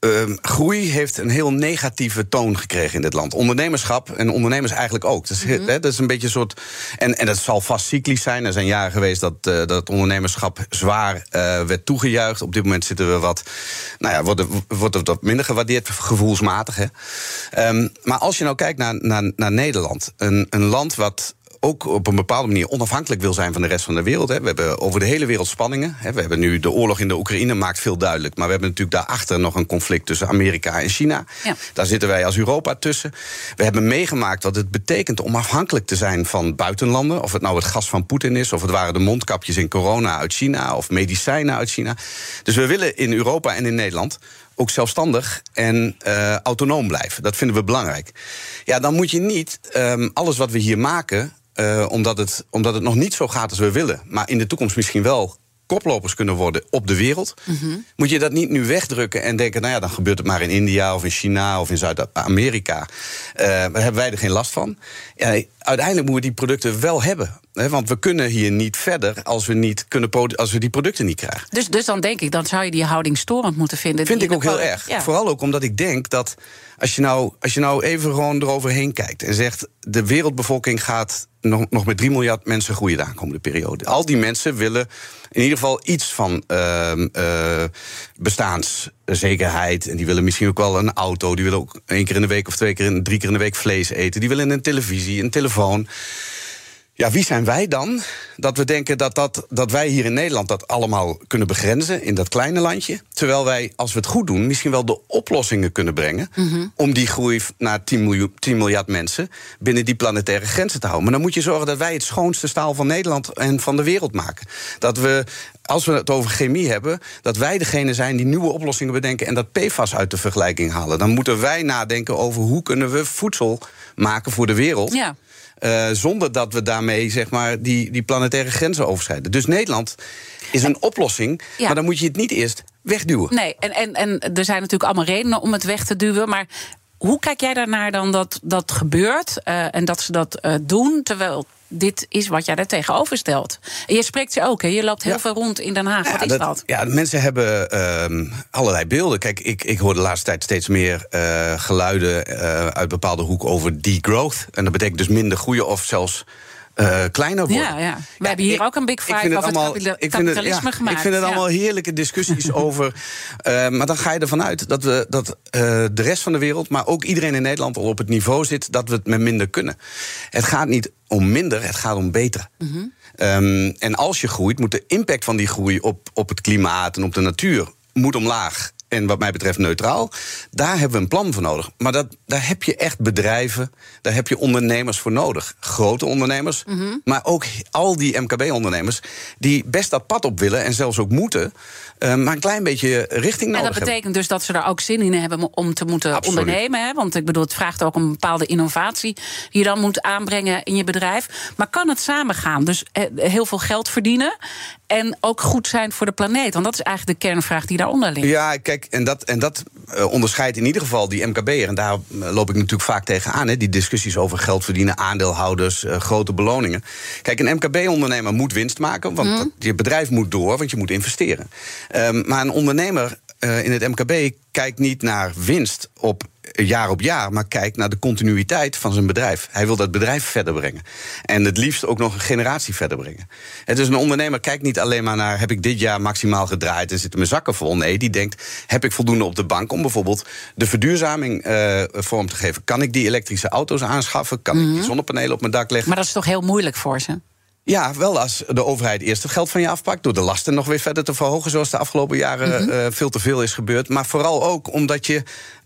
ehm, groei heeft een heel negatieve toon gekregen in dit land. Ondernemerschap en ondernemers eigenlijk ook. Dat is, Mhm. dat is een beetje een soort. En, en dat zal vast cyclisch zijn. Er zijn jaren geweest dat, eh, dat ondernemerschap zwaar eh, werd toegejuicht. Op dit moment zitten we wat. Nou ja, wordt, het- wordt het wat minder gewaardeerd, gevoelsmatig. Hè. Ehm, maar als je nou kijkt naar, naar, naar Nederland, een, een land wat ook op een bepaalde manier onafhankelijk wil zijn van de rest van de wereld. Hè. We hebben over de hele wereld spanningen. Hè. We hebben nu de oorlog in de Oekraïne, maakt veel duidelijk. Maar we hebben natuurlijk daarachter nog een conflict tussen Amerika en China. Ja. Daar zitten wij als Europa tussen. We hebben meegemaakt wat het betekent om afhankelijk te zijn van buitenlanden. Of het nou het gas van Poetin is, of het waren de mondkapjes in corona uit China, of medicijnen uit China. Dus we willen in Europa en in Nederland ook zelfstandig en eh, autonoom blijven. Dat vinden we belangrijk. Ja, dan moet je niet ehm, alles wat we hier maken, eh, omdat, het, omdat het nog niet zo gaat als we willen, maar in de toekomst misschien wel koplopers kunnen worden op de wereld, moet je dat niet nu wegdrukken en denken, nou ja, dan gebeurt het maar in India of in China of in Zuid-Amerika. Eh, daar hebben wij er geen last van. Ja, uiteindelijk moeten we die producten wel hebben. Want we kunnen hier niet verder als we, niet kunnen, als we die producten niet krijgen. Dus, dus dan denk ik, dan zou je die houding storend moeten vinden. Vind ik ook heel erg. Ja. Vooral ook omdat ik denk dat als je nou, als je nou even gewoon eroverheen kijkt en zegt: de wereldbevolking gaat nog, nog met 3 miljard mensen groeien de aankomende periode. Al die mensen willen in ieder geval iets van eh, bestaanszekerheid. En die willen misschien ook wel een auto. Die willen ook één keer in de week of twee keer in, drie keer in de week vlees eten. Die willen een televisie, een telefoon. Ja, wie zijn wij dan dat we denken dat, dat, dat wij hier in Nederland dat allemaal kunnen begrenzen in dat kleine landje? Terwijl wij, als we het goed doen, misschien wel de oplossingen kunnen brengen om die groei naar 10, miljoen, 10 miljard mensen binnen die planetaire grenzen te houden. Maar dan moet je zorgen dat wij het schoonste staal van Nederland en van de wereld maken. Dat we, als we het over chemie hebben, dat wij degene zijn die nieuwe oplossingen bedenken en dat PFAS uit de vergelijking halen. Dan moeten wij nadenken over hoe kunnen we voedsel maken voor de wereld. Ja. Eh, zonder dat we daarmee zeg maar, die, die planetaire grenzen overschrijden. Dus Nederland is een oplossing, Ja. maar dan moet je het niet eerst wegduwen. Nee, en, en, en er zijn natuurlijk allemaal redenen om het weg te duwen. Maar hoe kijk jij daarnaar dan dat dat gebeurt uh, en dat ze dat uh, doen, terwijl dit is wat jij daar tegenover stelt. En je spreekt ze ook, hè? je loopt heel veel rond in Den Haag. Ja, wat is dat, Ja, mensen hebben uh, allerlei beelden. Kijk, ik, ik hoor de laatste tijd steeds meer uh, geluiden uh, uit bepaalde hoeken over degrowth. En dat betekent dus minder groeien of zelfs uh, kleiner worden. Ja, ja. We ja, hebben hier ik, ook een big five over allemaal, het kapitalisme het, ja, gemaakt. Ik vind het allemaal heerlijke discussies over. Uh, maar dan ga je ervan uit dat, we, dat uh, de rest van de wereld, maar ook iedereen in Nederland al op het niveau zit dat we het met minder kunnen. Het gaat niet om minder, het gaat om beter. Mm -hmm. um, en als je groeit, moet de impact van die groei op, op het klimaat en op de natuur moet omlaag en wat mij betreft neutraal. Daar hebben we een plan voor nodig. Maar dat, daar heb je echt bedrijven, daar heb je ondernemers voor nodig. Grote ondernemers, mm -hmm. maar ook al die MKB-ondernemers... die best dat pad op willen en zelfs ook moeten... Uh, maar een klein beetje richting nodig En dat betekent hebben. dus dat ze er ook zin in hebben om te moeten Absoluut. ondernemen. Hè? Want ik bedoel, het vraagt ook een bepaalde innovatie... die je dan moet aanbrengen in je bedrijf. Maar kan het samengaan? Dus heel veel geld verdienen... en ook goed zijn voor de planeet? Want dat is eigenlijk de kernvraag die daaronder ligt. Ja, kijk, en dat, en dat uh, onderscheidt in ieder geval die MKB'er... en daar loop ik natuurlijk vaak tegenaan, hè, die discussies over geld verdienen... aandeelhouders, uh, grote beloningen. Kijk, een MKB-ondernemer moet winst maken... want mm. je bedrijf moet door, want je moet investeren. Um, maar een ondernemer uh, in het MKB kijkt niet naar winst op jaar op jaar, maar kijkt naar de continuïteit van zijn bedrijf. Hij wil dat bedrijf verder brengen. En het liefst ook nog een generatie verder brengen. Het is een ondernemer kijkt niet alleen maar naar heb ik dit jaar maximaal gedraaid en zitten mijn zakken vol. Nee, die denkt heb ik voldoende op de bank om bijvoorbeeld de verduurzaming uh, vorm te geven. Kan ik die elektrische auto's aanschaffen? Kan mm -hmm. ik die zonnepanelen op mijn dak leggen? Maar dat is toch heel moeilijk voor ze? Ja, wel als de overheid eerst het geld van je afpakt... door de lasten nog weer verder te verhogen... zoals de afgelopen jaren mm -hmm. uh, veel te veel is gebeurd. Maar vooral ook omdat je,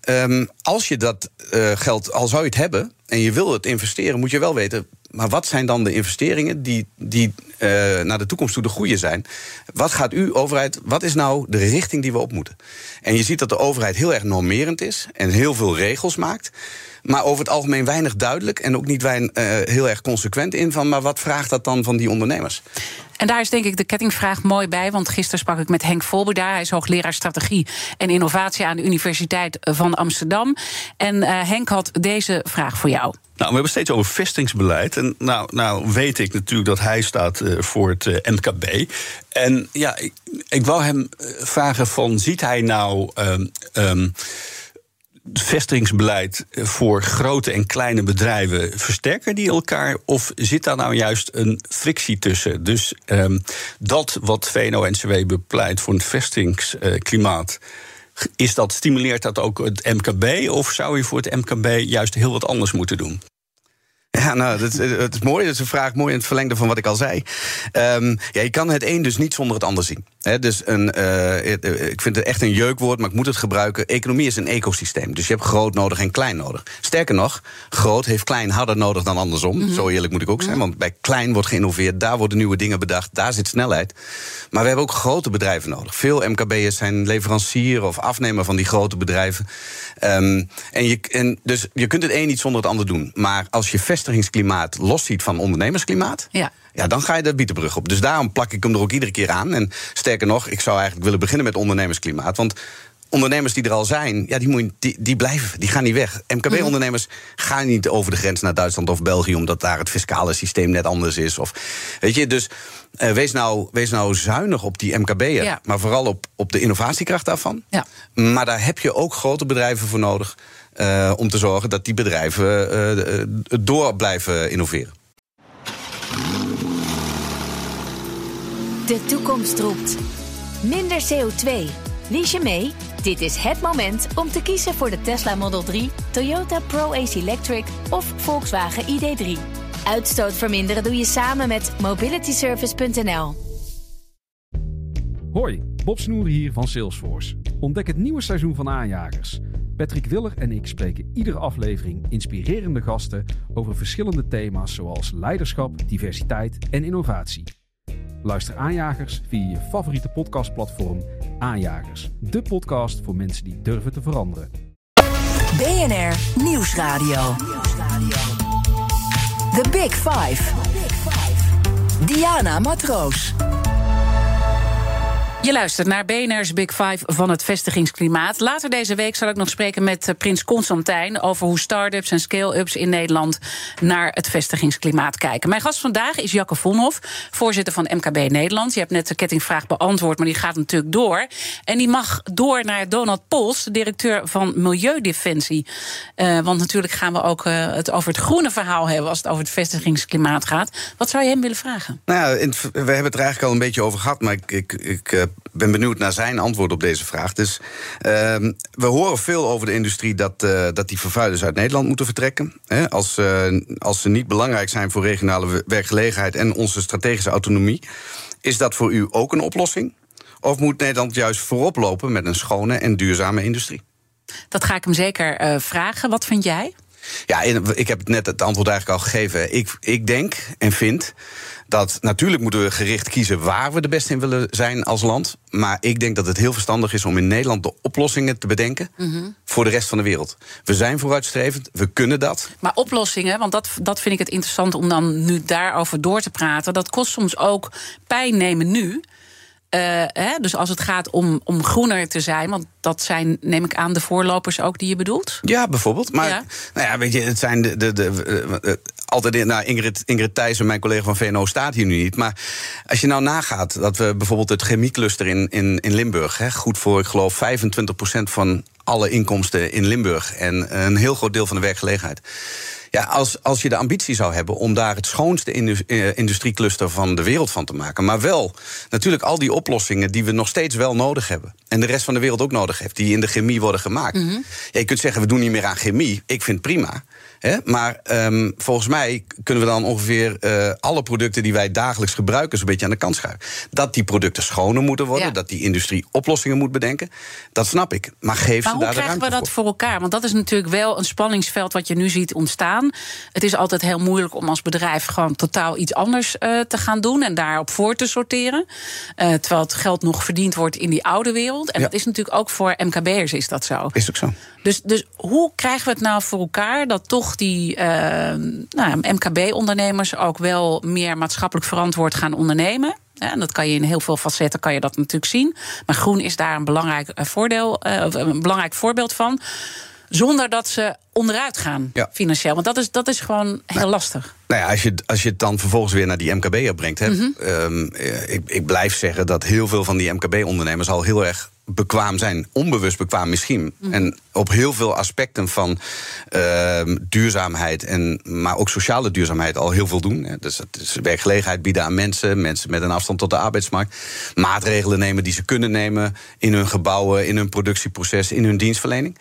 um, als je dat uh, geld, al zou je het hebben... en je wil het investeren, moet je wel weten... maar wat zijn dan de investeringen die, die uh, naar de toekomst toe de goede zijn? Wat gaat u, overheid, wat is nou de richting die we op moeten? En je ziet dat de overheid heel erg normerend is... en heel veel regels maakt... Maar over het algemeen weinig duidelijk en ook niet weinig, uh, heel erg consequent in van. Maar wat vraagt dat dan van die ondernemers? En daar is denk ik de kettingvraag mooi bij. Want gisteren sprak ik met Henk Volberda. Hij is hoogleraar strategie en innovatie aan de Universiteit van Amsterdam. En uh, Henk had deze vraag voor jou. Nou, we hebben steeds over vestingsbeleid. En nou, nou weet ik natuurlijk dat hij staat uh, voor het uh, MKB. En ja, ik, ik wou hem vragen van, ziet hij nou... Um, um, vestigingsbeleid voor grote en kleine bedrijven versterken die elkaar? Of zit daar nou juist een frictie tussen? Dus um, dat wat VNO-NCW bepleit voor een vestigingsklimaat. Is dat, stimuleert dat ook het MKB? Of zou je voor het MKB juist heel wat anders moeten doen? Ja, nou, dat, het is mooi. Dat is een vraag mooi in het verlengde van wat ik al zei. Um, ja, je kan het een dus niet zonder het ander zien. He, dus een, uh, ik vind het echt een jeukwoord, maar ik moet het gebruiken. Economie is een ecosysteem. Dus je hebt groot nodig en klein nodig. Sterker nog, groot heeft klein harder nodig dan andersom. Mm -hmm. Zo eerlijk moet ik ook zijn. Want bij klein wordt geïnnoveerd, daar worden nieuwe dingen bedacht, daar zit snelheid. Maar we hebben ook grote bedrijven nodig. Veel MKB'ers zijn leverancier of afnemer van die grote bedrijven. Um, en, je, en dus je kunt het een niet zonder het ander doen. Maar als je vestigingsklimaat losziet van ondernemersklimaat. Ja. Ja, dan ga je de bietenbrug op. Dus daarom plak ik hem er ook iedere keer aan. En sterker nog, ik zou eigenlijk willen beginnen met ondernemersklimaat. Want ondernemers die er al zijn, ja, die, moet, die, die blijven, die gaan niet weg. MKB-ondernemers gaan niet over de grens naar Duitsland of België, omdat daar het fiscale systeem net anders is. Of, weet je, dus uh, wees, nou, wees nou zuinig op die MKB'er, ja. maar vooral op, op de innovatiekracht daarvan. Ja. Maar daar heb je ook grote bedrijven voor nodig. Uh, om te zorgen dat die bedrijven uh, door blijven innoveren. De toekomst roept. Minder CO2. Lies je mee? Dit is het moment om te kiezen voor de Tesla Model 3, Toyota Pro-Ace Electric of Volkswagen ID3. Uitstoot verminderen doe je samen met mobilityservice.nl. Hoi, Bob Snoer hier van Salesforce. Ontdek het nieuwe seizoen van Aanjagers. Patrick Willer en ik spreken iedere aflevering inspirerende gasten over verschillende thema's zoals leiderschap, diversiteit en innovatie. Luister Aanjagers via je favoriete podcastplatform Aanjagers. De podcast voor mensen die durven te veranderen. BNR Nieuwsradio. The Big Five. Diana Matroos. Je luistert naar BNR's Big Five van het vestigingsklimaat. Later deze week zal ik nog spreken met eh, Prins Constantijn over hoe start-ups en scale-ups in Nederland naar het vestigingsklimaat kijken. Mijn gast vandaag is Jacke Vonhoff, voorzitter van MKB Nederland. Je hebt net de kettingvraag beantwoord, maar die gaat natuurlijk door. En die mag door naar Donald Pols, directeur van Milieudefensie. Uh, want natuurlijk gaan we ook uh, het over het groene verhaal hebben als het over het vestigingsklimaat gaat. Wat zou je hem willen vragen? Nou ja, we hebben het er eigenlijk al een beetje over gehad, maar ik, ik, ik ben benieuwd naar zijn antwoord op deze vraag. Dus uh, we horen veel over de industrie dat, uh, dat die vervuilers uit Nederland moeten vertrekken. Hè, als, uh, als ze niet belangrijk zijn voor regionale werkgelegenheid en onze strategische autonomie. Is dat voor u ook een oplossing? Of moet Nederland juist voorop lopen met een schone en duurzame industrie? Dat ga ik hem zeker uh, vragen. Wat vind jij? Ja, ik heb net het antwoord eigenlijk al gegeven. Ik, ik denk en vind dat natuurlijk moeten we gericht kiezen waar we de beste in willen zijn als land. Maar ik denk dat het heel verstandig is om in Nederland de oplossingen te bedenken mm -hmm. voor de rest van de wereld. We zijn vooruitstrevend, we kunnen dat. Maar oplossingen, want dat, dat vind ik het interessant om dan nu daarover door te praten. Dat kost soms ook pijn nemen nu. Uh, hè, dus als het gaat om, om groener te zijn, want dat zijn, neem ik aan, de voorlopers ook die je bedoelt? Ja, bijvoorbeeld. Maar ja. Nou ja, weet je, het zijn de. de, de, de altijd, nou, Ingrid, Ingrid Thijssen, mijn collega van VNO, staat hier nu niet. Maar als je nou nagaat dat we bijvoorbeeld het chemiecluster in, in, in Limburg, hè, goed voor, ik geloof, 25% van alle inkomsten in Limburg en een heel groot deel van de werkgelegenheid. Ja, als, als je de ambitie zou hebben om daar het schoonste industriecluster van de wereld van te maken. Maar wel natuurlijk al die oplossingen die we nog steeds wel nodig hebben. En de rest van de wereld ook nodig heeft, die in de chemie worden gemaakt. Mm -hmm. ja, je kunt zeggen, we doen niet meer aan chemie. Ik vind het prima. Hè? Maar um, volgens mij kunnen we dan ongeveer uh, alle producten die wij dagelijks gebruiken, zo'n beetje aan de kant schuiven. Dat die producten schoner moeten worden, ja. dat die industrie oplossingen moet bedenken. Dat snap ik. Maar geef maar ze hoe daar de krijgen ruimte we dat voor. voor elkaar? Want dat is natuurlijk wel een spanningsveld wat je nu ziet ontstaan. Het is altijd heel moeilijk om als bedrijf gewoon totaal iets anders uh, te gaan doen en daarop voor te sorteren. Uh, terwijl het geld nog verdiend wordt in die oude wereld. En Ja. dat is natuurlijk ook voor MKB'ers is dat zo. Is ook zo. Dus, dus hoe krijgen we het nou voor elkaar dat toch die uh, nou, MKB-ondernemers ook wel meer maatschappelijk verantwoord gaan ondernemen? Ja, en dat kan je in heel veel facetten kan je dat natuurlijk zien. Maar groen is daar een belangrijk, uh, voordeel, uh, een belangrijk voorbeeld van. Zonder dat ze onderuit gaan Ja. financieel. Want dat is, dat is gewoon heel lastig. Nou ja, als je, als je het dan vervolgens weer naar die MKB'er brengt. Hè, Mhm. ehm, eh, ik, ik blijf zeggen dat heel veel van die MKB-ondernemers al heel erg bekwaam zijn. Onbewust bekwaam misschien. Mhm. En op heel veel aspecten van ehm, duurzaamheid, en, maar ook sociale duurzaamheid, al heel veel doen. Hè. Dus het is werkgelegenheid bieden aan mensen, mensen met een afstand tot de arbeidsmarkt. Maatregelen nemen die ze kunnen nemen in hun gebouwen, in hun productieproces, in hun dienstverlening.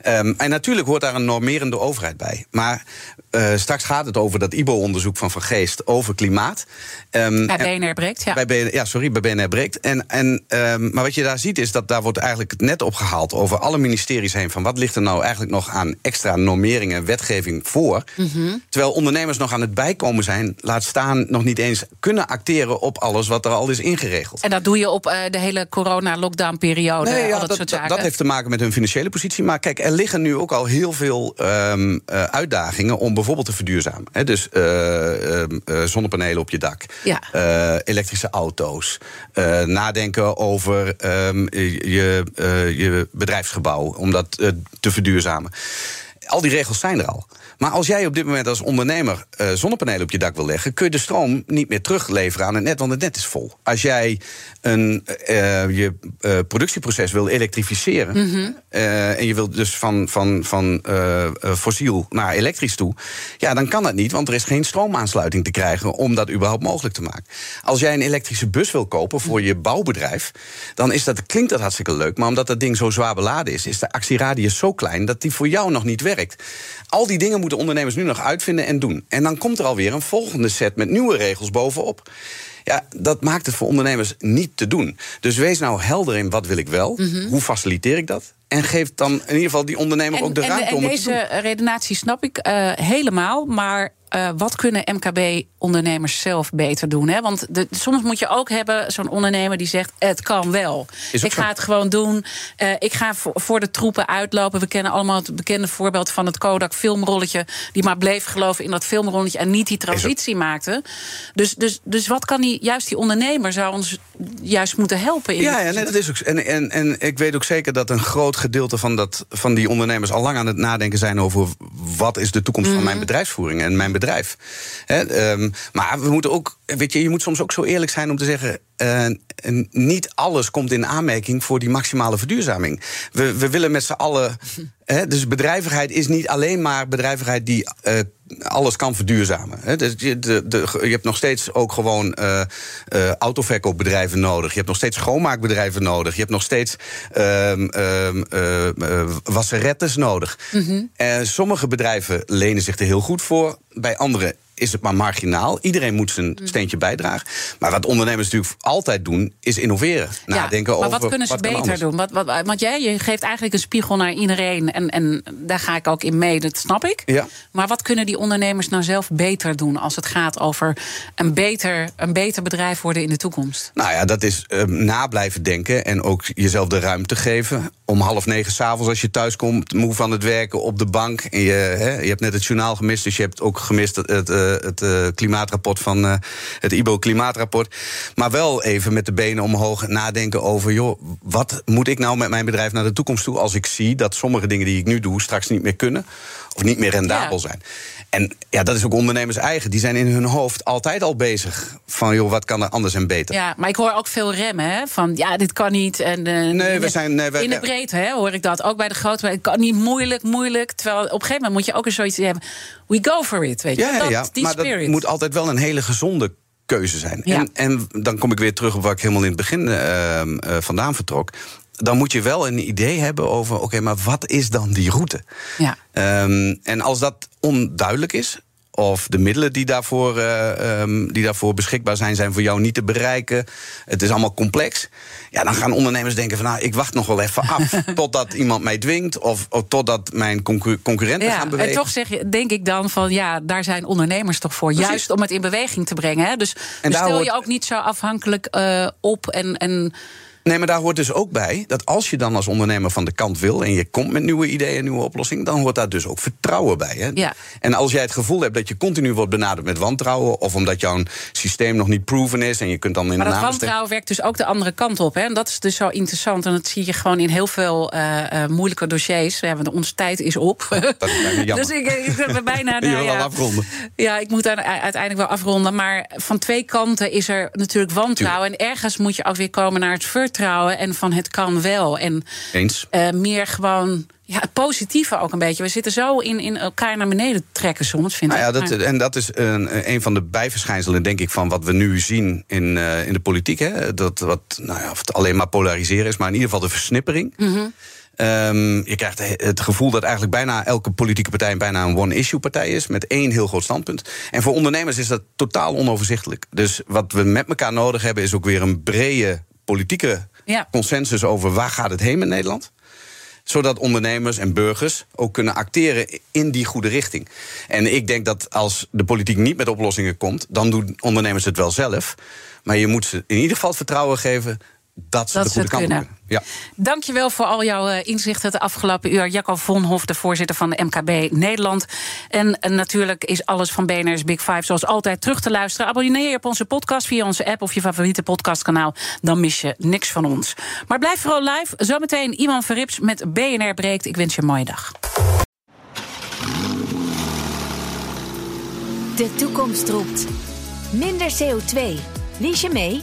Ehm, en natuurlijk hoort daar een normerende overheid bij. Maar eh, straks gaat het over dat IBO-onderzoek van Van Geest over klimaat. Ehm, Bij BNR breekt, ja. bij ja, sorry, bij BNR breekt. En, en, maar wat je daar ziet is dat daar wordt eigenlijk het net opgehaald over alle ministeries heen van wat ligt er nou eigenlijk nog aan extra normeringen en wetgeving voor. Mhm. Terwijl ondernemers nog aan het bijkomen zijn, laat staan nog niet eens kunnen acteren op alles wat er al is ingeregeld. En dat doe je op uh, de hele corona-lockdown-periode. Nee, ja, al dat, dat, soort dat- zaken. dat heeft te maken met hun financiële positie. Maar kijk, er liggen nu ook al heel veel ehm, eh, uitdagingen om bijvoorbeeld te verduurzamen. Dus eh, ehm, eh, zonnepanelen op je dak, Ja. eh, elektrische auto's, eh, nadenken over ehm, je, eh, je bedrijfsgebouw om dat eh, te verduurzamen. Al die regels zijn er al. Maar als jij op dit moment als ondernemer eh, zonnepanelen op je dak wil leggen, kun je de stroom niet meer terugleveren aan het net, want het net is vol. Als jij een, eh, je eh, productieproces wil elektrificeren Mhm. en je wilt dus van, van, van fossiel naar elektrisch toe, ja, dan kan dat niet, want er is geen stroomaansluiting te krijgen om dat überhaupt mogelijk te maken. Als jij een elektrische bus wil kopen voor je bouwbedrijf, dan is dat, klinkt dat hartstikke leuk, maar omdat dat ding zo zwaar beladen is, is de actieradius zo klein dat die voor jou nog niet werkt. Al die dingen moeten ondernemers nu nog uitvinden en doen. En dan komt er alweer een volgende set met nieuwe regels bovenop. Ja, dat maakt het voor ondernemers niet te doen. Dus wees nou helder in wat wil ik wel, hoe faciliteer ik dat? En geef dan in ieder geval die ondernemer ook de en, ruimte en om het te deze doen. redenatie snap ik eh, helemaal. Maar eh, wat kunnen MKB-ondernemers zelf beter doen? Hè? Want de, soms moet je ook hebben zo'n ondernemer die zegt: het kan wel. Ik ga het gewoon doen. Eh, ik ga voor, voor de troepen uitlopen. We kennen allemaal het bekende voorbeeld van het Kodak filmrolletje, die maar bleef geloven in dat filmrolletje en niet die transitie maakte. Dus, dus, dus wat kan die, juist die ondernemer zou ons juist moeten helpen? In Ja, ja nee, dat is ook. En, en, en ik weet ook zeker dat een groot gedeelte van, dat, van die ondernemers al lang aan het nadenken zijn over wat is de toekomst van mijn bedrijfsvoering en mijn bedrijf. Hè, ehm, maar we moeten ook, weet je, je moet soms ook zo eerlijk zijn om te zeggen. en niet alles komt in aanmerking voor die maximale verduurzaming. We, we willen met z'n allen. Hè, dus bedrijvigheid is niet alleen maar bedrijvigheid die eh, alles kan verduurzamen. Hè. Dus je, de, de, je hebt nog steeds ook gewoon eh, autoverkoopbedrijven nodig. Je hebt nog steeds schoonmaakbedrijven nodig. Je hebt nog steeds ehm ehm eh, eh, wasserettes nodig. Eh, sommige bedrijven lenen zich er heel goed voor. Bij andere is het maar marginaal. Iedereen moet zijn steentje bijdragen. Maar wat ondernemers natuurlijk altijd doen, is innoveren. Nadenken maar over wat kunnen ze beter anders. doen? Wat, wat, want jij je geeft eigenlijk een spiegel naar iedereen. En, en daar ga ik ook in mee, dat snap ik. Ja. Maar wat kunnen die ondernemers nou zelf beter doen als het gaat over een beter, een beter bedrijf worden in de toekomst? Nou ja, dat is eh, na blijven denken en ook jezelf de ruimte geven. Om half negen s'avonds als je thuis komt, moe van het werken op de bank. En je, hè, je hebt net het journaal gemist, dus je hebt ook gemist het, het, eh, het eh, klimaatrapport van eh, het IBO Klimaatrapport. Maar wel even met de benen omhoog nadenken over, joh, wat moet ik nou met mijn bedrijf naar de toekomst toe als ik zie dat sommige dingen die ik nu doe straks niet meer kunnen of niet meer rendabel Ja. zijn. En ja, dat is ook ondernemers eigen. Die zijn in hun hoofd altijd al bezig van, joh, wat kan er anders en beter. Ja, maar ik hoor ook veel remmen, hè? Van ja, dit kan niet. En, eh, Nee, we zijn- nee, we- in de breedte hè, hoor ik dat. Ook bij de grote. Het kan niet moeilijk, moeilijk. Terwijl op een gegeven moment moet je ook eens zoiets hebben. We go for it, weet je. Ja, dat, ja. die maar spirit. dat moet altijd wel een hele gezonde keuze zijn. Ja. En, en dan kom ik weer terug op waar ik helemaal in het begin eh, eh, vandaan vertrok. Dan moet je wel een idee hebben over, oké, maar wat is dan die route? Ja. Ehm, en als dat onduidelijk is, of de middelen die daarvoor, eh, ehm, die daarvoor beschikbaar zijn, zijn voor jou niet te bereiken. Het is allemaal complex. Ja, dan gaan ondernemers denken van nou, ik wacht nog wel even af. totdat iemand mij dwingt. Of, of totdat mijn concur- concurrenten Ja, gaan en bewegen. toch zeg je, denk ik dan van ja, daar zijn ondernemers toch voor. Precies. Juist om het in beweging te brengen. Hè? Dus, En dus stel je ook niet zo afhankelijk eh, op. En, en Nee, maar daar hoort dus ook bij dat als je dan als ondernemer van de kant wil en je komt met nieuwe ideeën en nieuwe oplossingen, dan hoort daar dus ook vertrouwen bij. Hè? Ja. En als jij het gevoel hebt dat je continu wordt benaderd met wantrouwen, of omdat jouw systeem nog niet proven is en je kunt dan in maar de naam wantrouwen werkt dus ook de andere kant op. Hè? En dat is dus zo interessant. En dat zie je gewoon in heel veel eh, moeilijke dossiers. Ja, want onze tijd is op. Dat is bijna jammer. Dus ik, ik ben bijna. Je nou wil ja. afronden. Ja, ik moet uiteindelijk wel afronden. Maar van twee kanten is er natuurlijk wantrouwen. En ergens moet je ook weer komen naar het En van het kan wel. En Eens. eh, meer gewoon. Ja, het positieve ook een beetje. We zitten zo in, in elkaar naar beneden trekken soms, vind Nou ja, ik. dat, en dat is een, een van de bijverschijnselen, denk ik, van wat we nu zien in, eh, in de politiek. Hè? Dat wat, nou ja, of het alleen maar polariseren is, maar in ieder geval de versnippering. Mhm. Ehm, je krijgt het gevoel dat eigenlijk bijna elke politieke partij bijna een one-issue partij is. Met één heel groot standpunt. En voor ondernemers is dat totaal onoverzichtelijk. Dus wat we met elkaar nodig hebben, is ook weer een brede politieke Ja. consensus over waar gaat het heen met Nederland zodat ondernemers en burgers ook kunnen acteren in die goede richting. En ik denk dat als de politiek niet met oplossingen komt, dan doen ondernemers het wel zelf. Maar je moet ze in ieder geval het vertrouwen geven dat ze Dat de ze goede het kant kunnen. Ja. Dankjewel voor al jouw eh, inzichten het afgelopen uur. Jacco Vonhof, de voorzitter van de MKB Nederland. En eh, natuurlijk is alles van BNR's Big Five zoals altijd terug te luisteren. Abonneer je op onze podcast via onze app of je favoriete podcastkanaal. Dan mis je niks van ons. Maar blijf vooral live. Zometeen Iman Verrips met BNR Breekt. Ik wens je een mooie dag. De toekomst roept. Minder CO2. Lies je mee?